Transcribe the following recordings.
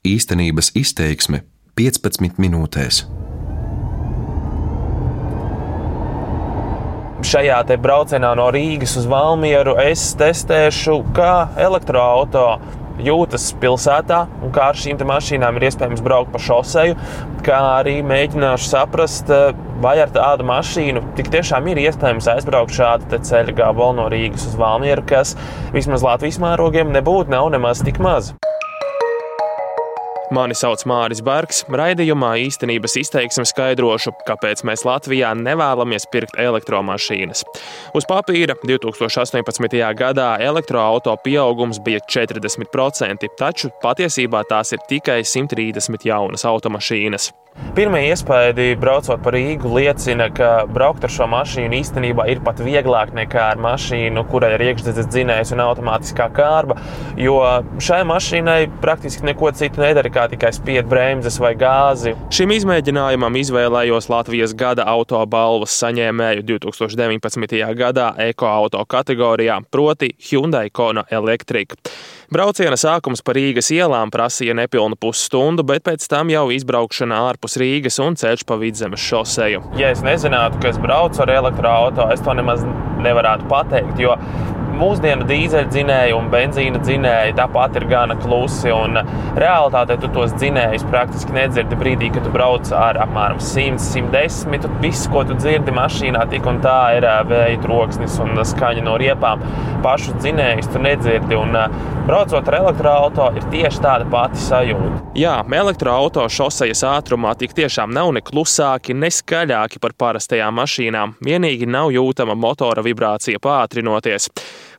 Īstenības izteiksme 15 minūtēs. Šajā braucienā no Rīgas uz Valmieru es testēšu, kā elektroautorāta jūtas pilsētā un kā ar šīm mašīnām ir iespējams braukt pa šoseju, kā arī mēģināšu saprast, vai ar tādu mašīnu tik tiešām ir iespējams aizbraukt šādu ceļu gabalu no Rīgas uz Valmieru, kas vismaz Latvijas mērogiem nebūtu nav nemaz tik maz. Mani sauc Māris Bergs. Raidījumā īstenības izteiksme skaidrošu, kāpēc mēs Latvijā nevēlamies pirkt elektromašīnas. Uz papīra 2018. gadā elektroauto pieaugums bija 40%, taču patiesībā tās ir tikai 130 jaunas automašīnas. Pirmie iespaidi braucot pa Rīgu liecina, ka braukt ar šo mašīnu īstenībā ir pat vieglāk nekā ar mašīnu, kurai ir iekšzemes dzinējs un automātiskā kārba. Jo šai mašīnai praktiski neko citu nedara, kā tikai spied bremzes vai gāzi. Šim izmēģinājumam izvēlējos Latvijas gada autobalvas saņēmēju 2019. gadā ekoauto kategorijā, proti Hyundai Kona Electric. Brauciena sākums pa Rīgas ielām prasīja nepilnu pusstundu, bet pēc tam jau izbraukšana ārpus Rīgas un ceļš pa vidzemes šoseju. Ja es nezinātu, ka es braucu ar elektroautorātu, es to nemaz nevarētu pateikt, jo mūsdienu dīzeļdzinēji un benzīna dzinēji tāpat ir gana klusi. Realtātē tu tos dzinējus praktiski nedzirdi brīdī, kad tu brauc ar apmēram 100, 110. Viss, ko tu dzirdi mašīnā, tik un tā ir vēja troksnis un skaņa no riepām. Pašu dzinējus tu nedzirdi. Un, braucot ar elektroautorātu, ir tieši tāda pati sajūta. Jā, elektroautorāta šosejas ātrumā tik tiešām nav ne klusāki, ne skaļāki par parastajām mašīnām. Vienīgi nav jūtama motora vibrācija pātrinoties.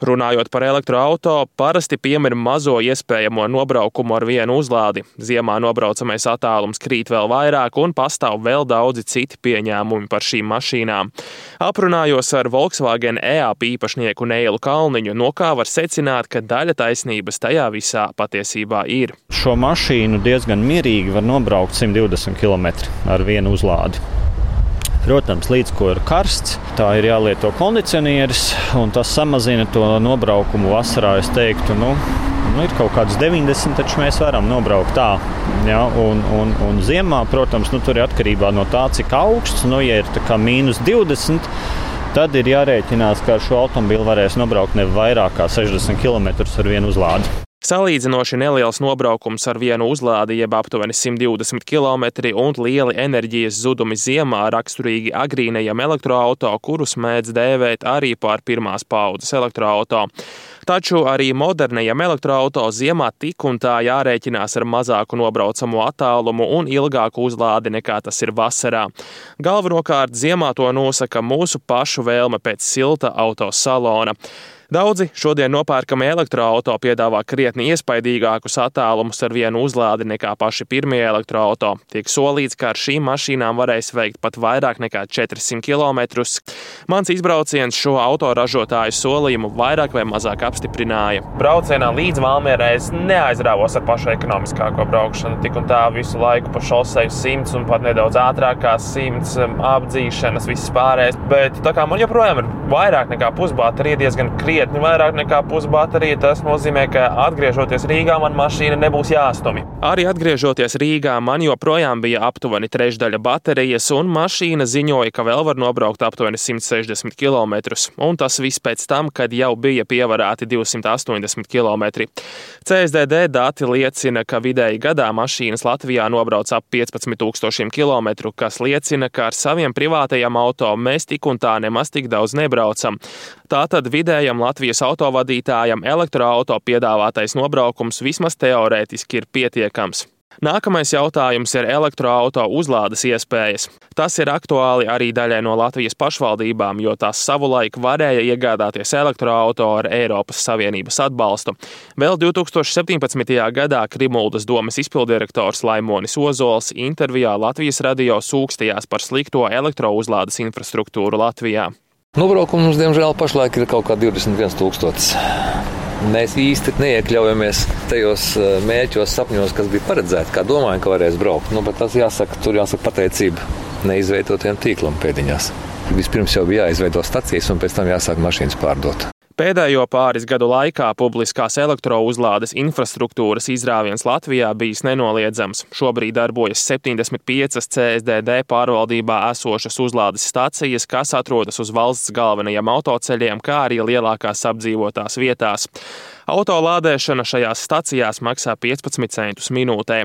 Runājot par elektroautorātu, parasti piemēra mazo iespējamo nobraukumu ar vienu uzlādi. Ziemā nobraucamais attālums krīt vēl vairāk, un pastāv vēl daudzi citi pieņēmumi par šīm mašīnām. Aprunājos ar Volkswagen EAP īpašnieku Neilu Kalniņu, no kā var secināt, ka daļa taisnības tajā visā patiesībā ir. Šo mašīnu diezgan mierīgi var nobraukt 120 km ar vienu uzlādi. Protams, līdz ko ir karsts, tā ir jālieto kondicionieris, un tas samazina to nobraukumu vasarā. Es teiktu, nu, nu, ir kaut kāds 90, taču mēs varam nobraukt tā. Ja, un, un, un ziemā, protams, nu, tur ir atkarībā no tā, cik augsts. Nu, ja ir mīnus 20, tad ir jārēķinās, ka ar šo automobili varēs nobraukt ne vairāk kā 60 km ar vienu uzlādi. Salīdzinoši neliels nobraukums ar vienu uzlādi, jeb aptuveni 120 km, un lieli enerģijas zudumi ziemā raksturīgi agrīnajam elektroautorātam, kurus mēdz dēvēt arī par pirmās paudzes elektroautorātu. Taču arī modernajam elektroautorātam ziemā tik un tā jārēķinās ar mazāku nobraucamo attālumu un ilgāku uzlādi nekā tas ir vasarā. Galvenokārt ziemā to nosaka mūsu pašu vēlme pēc silta autosalona. Daudzi šodien nopērkami elektroautorāti piedāvā krietni iespaidīgākus attālumus ar vienu uzlādi nekā paši pirmie elektroautorāti. Tiek solīts, ka ar šīm mašīnām varēs veikt pat vairāk nekā 400 km. Mans izbrauciens šo autoražotāju solījumu vairāk vai mazāk apstiprināja. Braucienā līdz Valmierai es neaizrāvos ar pašu ekonomiskāko braukšanu. Tik un tā visu laiku pa šoseju simts un pat nedaudz ātrāk kā simts um, apdzīšanas, viss pārējais. Bet tā kā man joprojām ir vairāk nekā pusbāta, ir diezgan krietni krietni vairāk nekā pusbaterija. Tas nozīmē, ka atgriežoties Rīgā, man mašīna nebūs jāstumj. Arī atgriežoties Rīgā, man joprojām bija aptuveni trešdaļa baterijas, un mašīna ziņoja, ka vēl var nobraukt aptuveni 160 km. Un tas viss pēc tam, kad jau bija pievarēti 280 km. CSDD dati liecina, ka vidēji gadā mašīnas Latvijā nobrauc ap 15,000 km, kas liecina, ka ar saviem privātajiem auto mēs tik un tā nemaz tik daudz nebraucam. Tātad vidējam Latvijas autovadītājam elektroauto piedāvātais nobraukums vismaz teorētiski ir pietiekams. Nākamais jautājums ir elektroautorāta uzlādes iespējas. Tas ir aktuāli arī daļai no Latvijas pašvaldībām, jo tās savulaik varēja iegādāties elektroautorātu ar Eiropas Savienības atbalstu. Vēl 2017. gadā Krimuldas domas izpildirektors Laimonis Ozols intervijā Latvijas radio sūkstījās par slikto elektrouzlādes infrastruktūru Latvijā. Nobraukums mums, diemžēl, pašlaik ir kaut kā 21,000. Mēs īsti neiekļaujamies tajos eh, mērķos, sapņos, kas bija paredzēti, kā domājam, ka varēs braukt. Nu, bet tas jāsaka, tur jāsaka pateicība neizveidotiem tīklam pēdiņās. Vispirms jau bija jāizveido stacijas, un pēc tam jāsāk mašīnas pārdot. Pēdējo pāris gadu laikā publiskās elektrouzlādes infrastruktūras izrāviens Latvijā bijis nenoliedzams. Šobrīd darbojas 75 CSDD pārvaldībā esošas uzlādes stacijas, kas atrodas uz valsts galvenajiem autoceļiem, kā arī lielākās apdzīvotās vietās. Autolādēšana šajās stacijās maksā 15 centus minūtē.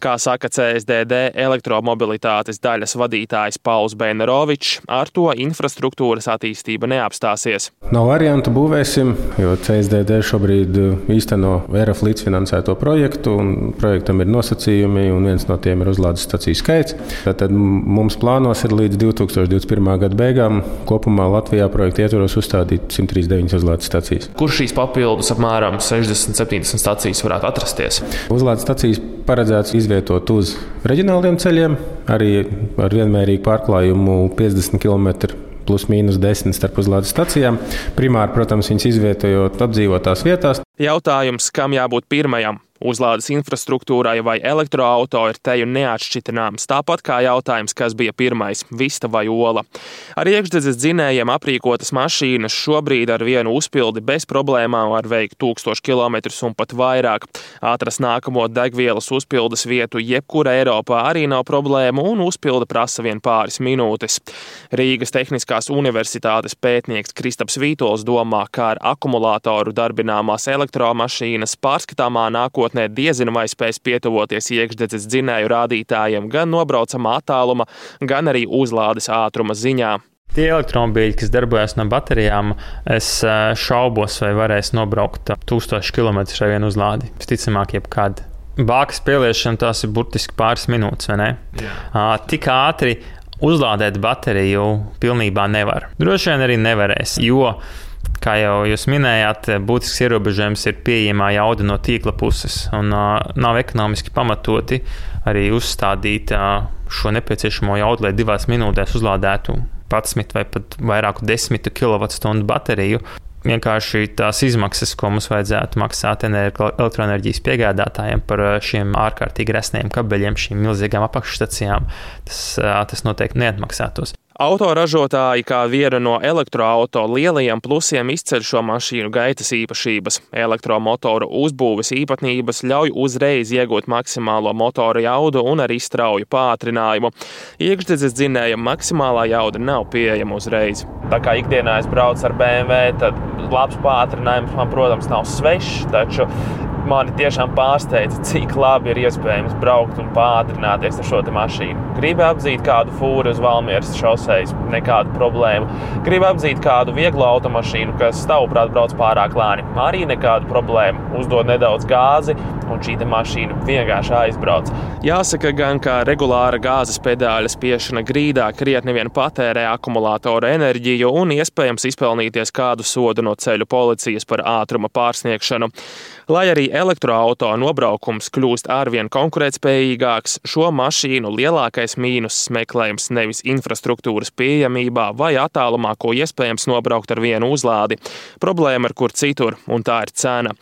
Kā saka CSDD elektromobilitātes daļas vadītājs Pauls Bēnerovičs, ar to infrastruktūras attīstība neapstāsies. Nav variantu būvēsim, jo CSDD šobrīd uh, īsteno VRF līdzfinansēto projektu, un projektam ir nosacījumi, un viens no tiem ir uzlādes staciju skaits. Tad mums plānos ir līdz 2021. gada beigām kopumā Latvijā projekta ietvaros uzstādīt 139 uzlādes stacijas. Kur šīs papildus apmēram apmēram 60-70 stācijas varētu atrasties. Uzlādes stācijas paredzēts izvietot uz reģionāliem ceļiem, arī ar vienmērīgu pārklājumu 50 km plus mīnus 10 starp uzlādes stacijām. Primāri, protams, viņas izvietojot apdzīvotās vietās. Jautājums, kam jābūt pirmajam? Uzlādes infrastruktūrai vai elektroauto ir teju neatšķitināms, tāpat kā jautājums, kas bija pirmais - vista vai ola. Ar iekšdedzes dzinējiem aprīkotas mašīnas šobrīd ar vienu uzpildi bez problēmām var veikt 1000 km un pat vairāk. Atrast nākamo degvielas uzpildes vietu jebkur Eiropā arī nav problēma un uzpilde prasa vien pāris minūtes. Rīgas Tehniskās Universitātes pētnieks Kristaps Vītols domā, ka ar akumulātoru darbināmās elektromašīnas pārskatāmā nākotnē nākotnē diezinu vai spēs pietuvoties iekšdedzes dzinēju rādītājiem gan nobraucamā attāluma, gan arī uzlādes ātruma ziņā. Tie elektromobīļi, kas darbojas no baterijām, es eh, šaubos, vai varēs nobraukt 1000 km ar vienu uzlādi. Visticamāk, jebkad. Bākas pieliešana tās ir burtiski pāris minūtes, vai ne? Jā. Tik ātri uzlādēt bateriju pilnībā nevar. Droši vien arī nevarēs, jo Kā jau jūs minējāt, būtisks ierobežojums ir pieejamā jauda no tīkla puses, un uh, nav ekonomiski pamatoti arī uzstādīt uh, šo nepieciešamo jaudu, lai divās minūtēs uzlādētu 11 vai pat vairāku desmitu kWh bateriju. Vienkārši tās izmaksas, ko mums vajadzētu maksāt elektroenerģijas piegādātājiem par šiem ārkārtīgi resniem kabeļiem, šīm milzīgām apakšstacijām, tas, tas noteikti neatmaksātos. Autoražotāji kā viena no elektroauto lielajiem plusiem izceļ šo mašīnu gaitas īpašības. Elektromotoru uzbūves īpatnības ļauj uzreiz iegūt maksimālo motora jaudu un arī strauju pātrinājumu. Iekšdedzes dzinējam maksimālā jauda nav pieejama uzreiz. Tā kā ikdienā es braucu ar BMW, tad labs pātrinājums man, protams, nav svešs, taču mani tiešām pārsteidza, cik labi ir iespējams braukt un pātrināties ar šo mašīnu. Gribu apdzīt kādu fūru uz Valmieras šoseis, nekāda problēma. Gribu apdzīt kādu vieglu automašīnu, kas, tavuprāt, brauc pārāk lēni. Arī nekāda problēma. Uzdod nedaudz gāzi, un šī mašīna vienkārši aizbrauc. Jāsaka gan, ka regulāra gāzes pedāļa spiešana grīdā krietni vien patērē akumulātora enerģiju un iespējams izpelnīties kādu sodu no ceļu policijas par ātruma pārsniegšanu. Lai arī elektroautorāta nobraukums kļūst arvien konkurētspējīgāks, šo mašīnu lielākais mīnus meklējams nevis infrastruktūras pieejamībā vai attālumā, ko iespējams nobraukt ar vienu uzlādi. Problēma ir kur citur, un tā ir cena.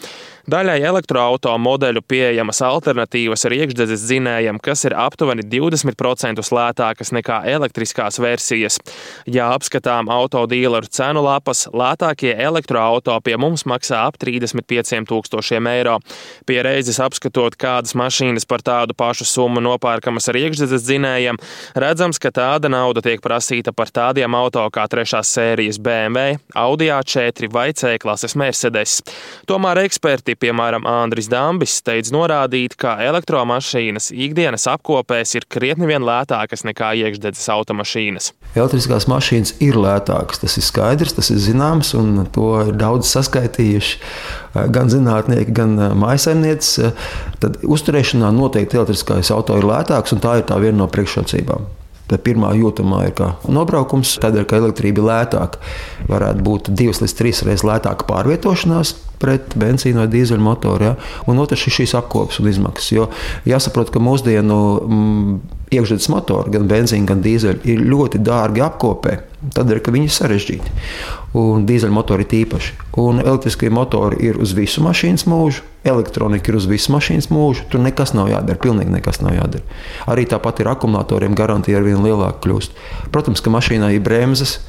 Daļai elektroautorāta modeļu pieejamas alternatīvas ar iekšdedzes dzinējiem, kas ir aptuveni 20% lētākas nekā elektriskās versijas. Ja apskatām autodīleru cenu lapas, lētākie elektroautorāta pie mums maksā ap 35 tūkstošiem eiro. Pie reizes apskatot, kādas mašīnas par tādu pašu summu nopērkamas ar iekšdedzes dzinējiem, redzams, ka tāda nauda tiek prasīta par tādiem auto kā trešās sērijas BMW, Audi A4 vai C klases Mercedes. Tomēr eksperti Eksperti, piemēram, Andris Dambis, steidz norādīt, ka elektromašīnas ikdienas apkopēs ir krietni vien lētākas nekā iekšdedzes automašīnas. Elektriskās mašīnas ir lētākas, tas ir skaidrs, tas ir zināms, un to ir daudz saskaitījuši eh, gan zinātnieki, gan eh, mājasemnieci. Tad uzturēšanā noteikti elektriskais auto ir lētāks, un tā ir tā viena no priekšrocībām. Tā pirmā jūtamā ir nobraukums, tādēļ, ka elektrība ir lētāka. Varētu būt divas līdz trīs reizes lētāka pārvietošanās pret benzīna vai dīzeļu motoru. Ja? Un otrs ir šīs apkopes un izmaksas. Jo jāsaprot, ka mūsdienu mm, iekšzemes motori, gan benzīna, gan dīzeļa, ir ļoti dārgi apkopē. Tādēļ, ka viņi ir sarežģīti. Un dīzeļmotori ir īpaši. Un elektriskie motori ir uz visu mašīnas mūžu, elektronika ir uz visu mašīnas mūžu. Tur nekas nav jādara, pilnīgi nekas nav jādara. Arī tāpat ir akumulatoriem garantija ar vien lielāku kļūst. Protams, ka mašīnā ir bremzes,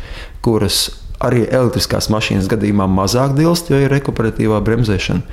kuras Arī elektriskās mašīnas gadījumā mazāk dilst, jo ir rekuperatīvā bremzēšana.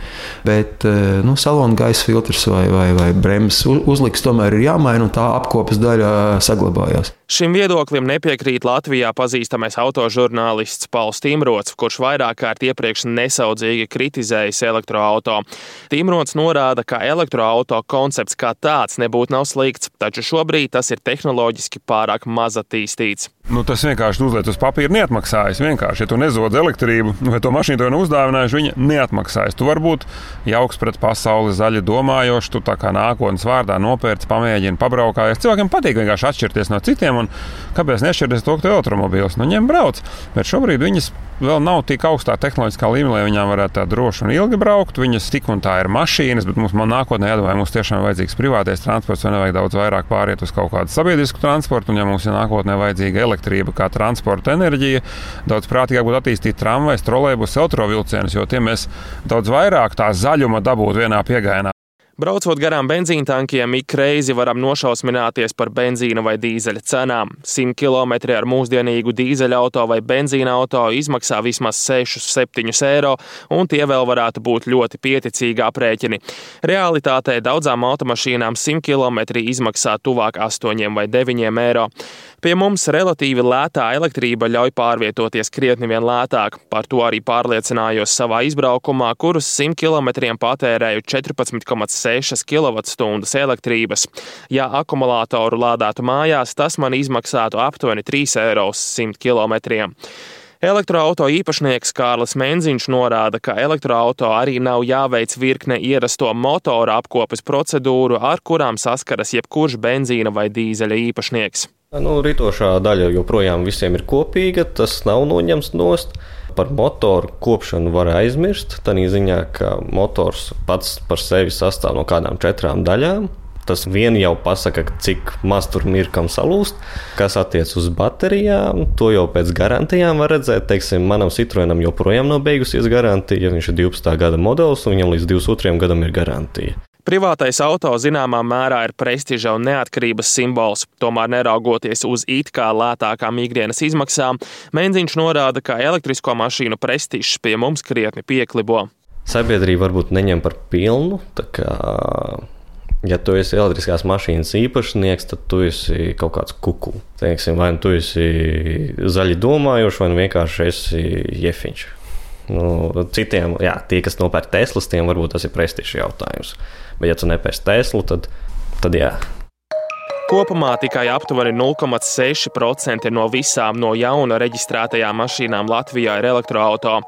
Bet nu, salona gaisa filtrs vai, vai, vai bremzes uzliks tomēr ir jāmaina, un tā apkopes daļa saglabājās. Šim viedoklim nepiekrīt Latvijā pazīstamais autožurnālists Pauls Timrots, kurš vairāk kārt iepriekš nesaudzīgi kritizējis elektroautorātu. Timrots norāda, ka elektroautorāta koncepts kā tāds nebūtu nav slikts, taču šobrīd tas ir tehnoloģiski pārāk maz attīstīts. Nu, tas vienkārši uzliek uz papīra neatmaksājas. Vienkārši, ja tu nezodzi elektrību, vai to mašīnu to neuzdāvinājuši, viņa neatmaksājas. Tu vari būt jauks pret pasauli, zaļi domājošs, tu tā kā nākotnes vārdā nopērci, pamēģini, pabraukājies. Cilvēkiem patīk vienkārši atšķirties no citiem, un kāpēc nešķirties to, ka tu elektromobīls, nu ņem brauc. Bet šobrīd viņas vēl nav tik augstā tehnoloģiskā līmenī, lai viņām varētu tā droši un ilgi braukt. Viņas tik un tā ir mašīnas, bet mums nākotnē jādomā, mums tiešām ir vajadzīgs privātais transports, vai nevajag daudz vairāk pāriet uz kaut kādu sabiedrisku transportu. Un, ja mums ir nākotnē vajadzīga elektrība kā transporta enerģija, daudz prātīgāk būtu attīstīt tramvajus, trolēļus, autovilcienus, jo tiem mēs daudz vairāk tā zaļuma dabūtu vienā piegājienā. Braucot garām benzīna tankiem, ik reizi varam nošausmināties par benzīna vai dīzeļa cenām. 100 km ar mūsdienīgu dīzeļa auto vai benzīna auto izmaksā vismaz 6-7 eiro, un tie vēl varētu būt ļoti pieticīgi aprēķini. Realitātē daudzām automašīnām 100 km izmaksā tuvāk 8 vai 9 eiro. Pie mums relatīvi lētā elektrība ļauj pārvietoties krietni vien lētāk. Par to arī pārliecinājos savā izbraukumā, kurus 100 km patērēju 14,6 kWh elektrības. Ja akumulātoru lādētu mājās, tas man izmaksātu aptuveni 3 eiro uz 100 km. Elektroauto īpašnieks Kārlis Menziņš norāda, ka elektroauto arī nav jāveic virkne ierasto motora apkopes procedūru, ar kurām saskaras jebkurš benzīna vai dīzeļa īpašnieks. Nu, ritošā daļa joprojām visiem ir kopīga, tas nav noņemts nost. Par motoru kopšanu var aizmirst. Tā ziņā, ka motors pats par sevi sastāv no kādām četrām daļām. Tas vien jau pasaka, cik maz tur ir kam salūst. Kas attiecas uz baterijām, to jau pēc garantijām var redzēt. Teiksim, manam Citroenam joprojām nav beigusies garantija. Viņš ir 12. gada modelis, un viņam līdz 22. gadam ir garantija. Privātais auto zināmā mērā ir prestiža un neatkarības simbols. Tomēr, neraugoties uz it kā lētākām ikdienas izmaksām, Menziņš norāda, ka elektrisko mašīnu prestižs pie mums krietni pieklibo. Sabiedrība varbūt neņem par pilnu. Kā, ja tu esi elektriskās mašīnas īpašnieks, tad tu esi kaut kāds kuku. Teiksim, vai nu tu esi zaļi domājošs, vai nu vienkārši esi jefiņš. Nu, citiem, jā, tie, kas nopērk Teslas, tiem varbūt tas ir prestižs jautājums. Bet, ja tu nepērci Teslu, tad, tad jā, Kopumā tikai aptuveni 0,6% no visām no jauna reģistrētajām mašīnām Latvijā ir elektroautorāta.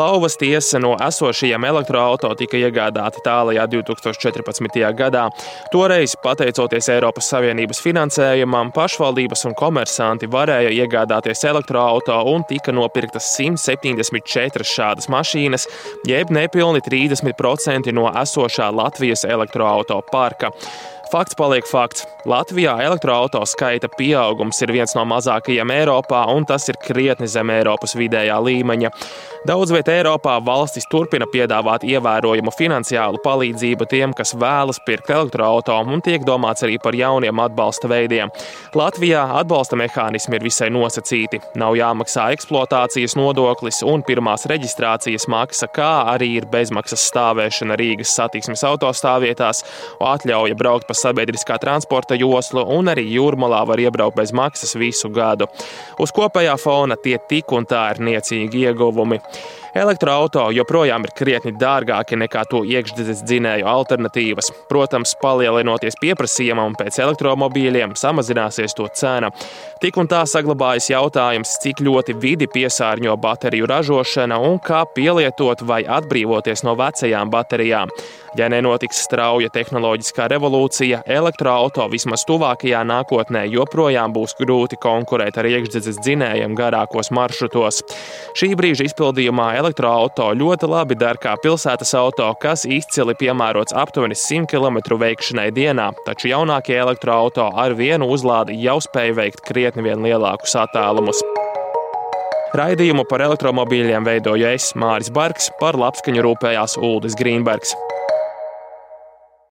Lauvas tiesa no esošajiem elektroautorāta tika iegādāti tālajā 2014. gadā. Toreiz, pateicoties Eiropas Savienības finansējumam, pašvaldības un komersanti varēja iegādāties elektroautorātu un tika nopirktas 174 šādas mašīnas, jeb nepilni 30% no esošā Latvijas elektroautorāta parka. Fakts paliek fakts. Latvijā elektroautorāta skaita pieaugums ir viens no mazākajiem Eiropā, un tas ir krietni zem Eiropas vidējā līmeņa. Daudz vietā Eiropā valstis turpina piedāvāt ievērojumu finansiālu palīdzību tiem, kas vēlas pirkt elektroautorātu, un tiek domāts arī par jauniem atbalsta veidiem. Latvijā atbalsta mehānismi ir visai nosacīti. Nav jāmaksā eksploatācijas nodoklis un pirmās reģistrācijas maksa, kā arī ir bezmaksas stāvēšana Rīgas satiksmes autostāvvietās, atļauja braukt pa sabiedriskā transporta joslu, un arī jūrmalā var iebraukt bez maksas visu gadu. Uz kopējā fona tie tik un tā ir niecīgi ieguvumi. Elektroautorāti joprojām ir krietni dārgāki nekā to iekšzemes dzinēju alternatīvas. Protams, palielinoties pieprasījumam pēc elektromobīļiem, samazināsies to cena. Tik un tā saglabājas jautājums, cik ļoti vidi piesārņo bateriju ražošana un kā pielietot vai atbrīvoties no vecajām baterijām. Ja nenotiks strauja tehnoloģiskā revolūcija, elektroautorāta vismaz tuvākajā nākotnē joprojām būs grūti konkurēt ar iekšzemes dzinējiem garākos maršrutos. Šī brīža izpildījumā elektroautorāta ļoti labi der kā pilsētas auto, kas izcili piemērots aptuveni 100 km veikšanai dienā, taču jaunākie elektroautorāti ar vienu uzlādi jau spēj veikt krietni vien lielākus attālumus. Raidījumu par elektromobīļiem veidoju es, Māris Barks, par labskaņu rūpējās Uldis Grīnbergs.